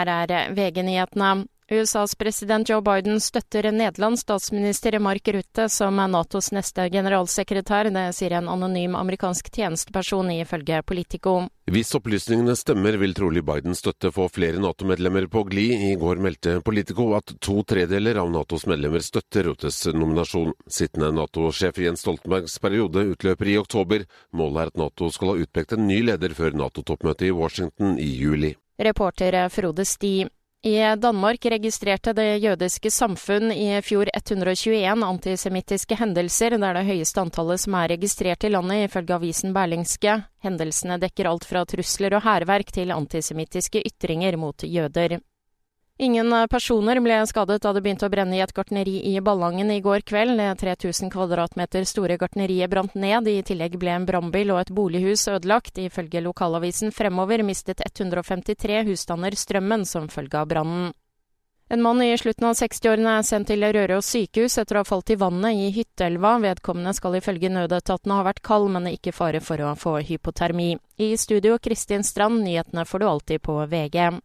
Her er VG-nyhetene. USAs president Joe Biden støtter Nederlands statsminister Mark Rutte som Natos neste generalsekretær. Det sier en anonym amerikansk tjenesteperson ifølge Politico. Hvis opplysningene stemmer, vil trolig Biden støtte få flere Nato-medlemmer på glid. I går meldte Politico at to tredeler av Natos medlemmer støtter Ruttes nominasjon. Sittende Nato-sjef Jens Stoltenbergs periode utløper i oktober. Målet er at Nato skal ha utpekt en ny leder før Nato-toppmøtet i Washington i juli. Reporter Frode Sti. I Danmark registrerte det jødiske samfunn i fjor 121 antisemittiske hendelser. Det er det høyeste antallet som er registrert i landet, ifølge avisen Berlingske. Hendelsene dekker alt fra trusler og hærverk til antisemittiske ytringer mot jøder. Ingen personer ble skadet da det begynte å brenne i et gartneri i Ballangen i går kveld. Det 3000 kvadratmeter store gartneriet brant ned. I tillegg ble en brannbil og et bolighus ødelagt. Ifølge lokalavisen Fremover mistet 153 husstander strømmen som følge av brannen. En mann i slutten av 60-årene er sendt til Røros sykehus etter å ha falt i vannet i Hytteelva. Vedkommende skal ifølge nødetatene ha vært kald, men ikke fare for å få hypotermi. I studio Kristin Strand, nyhetene får du alltid på VG.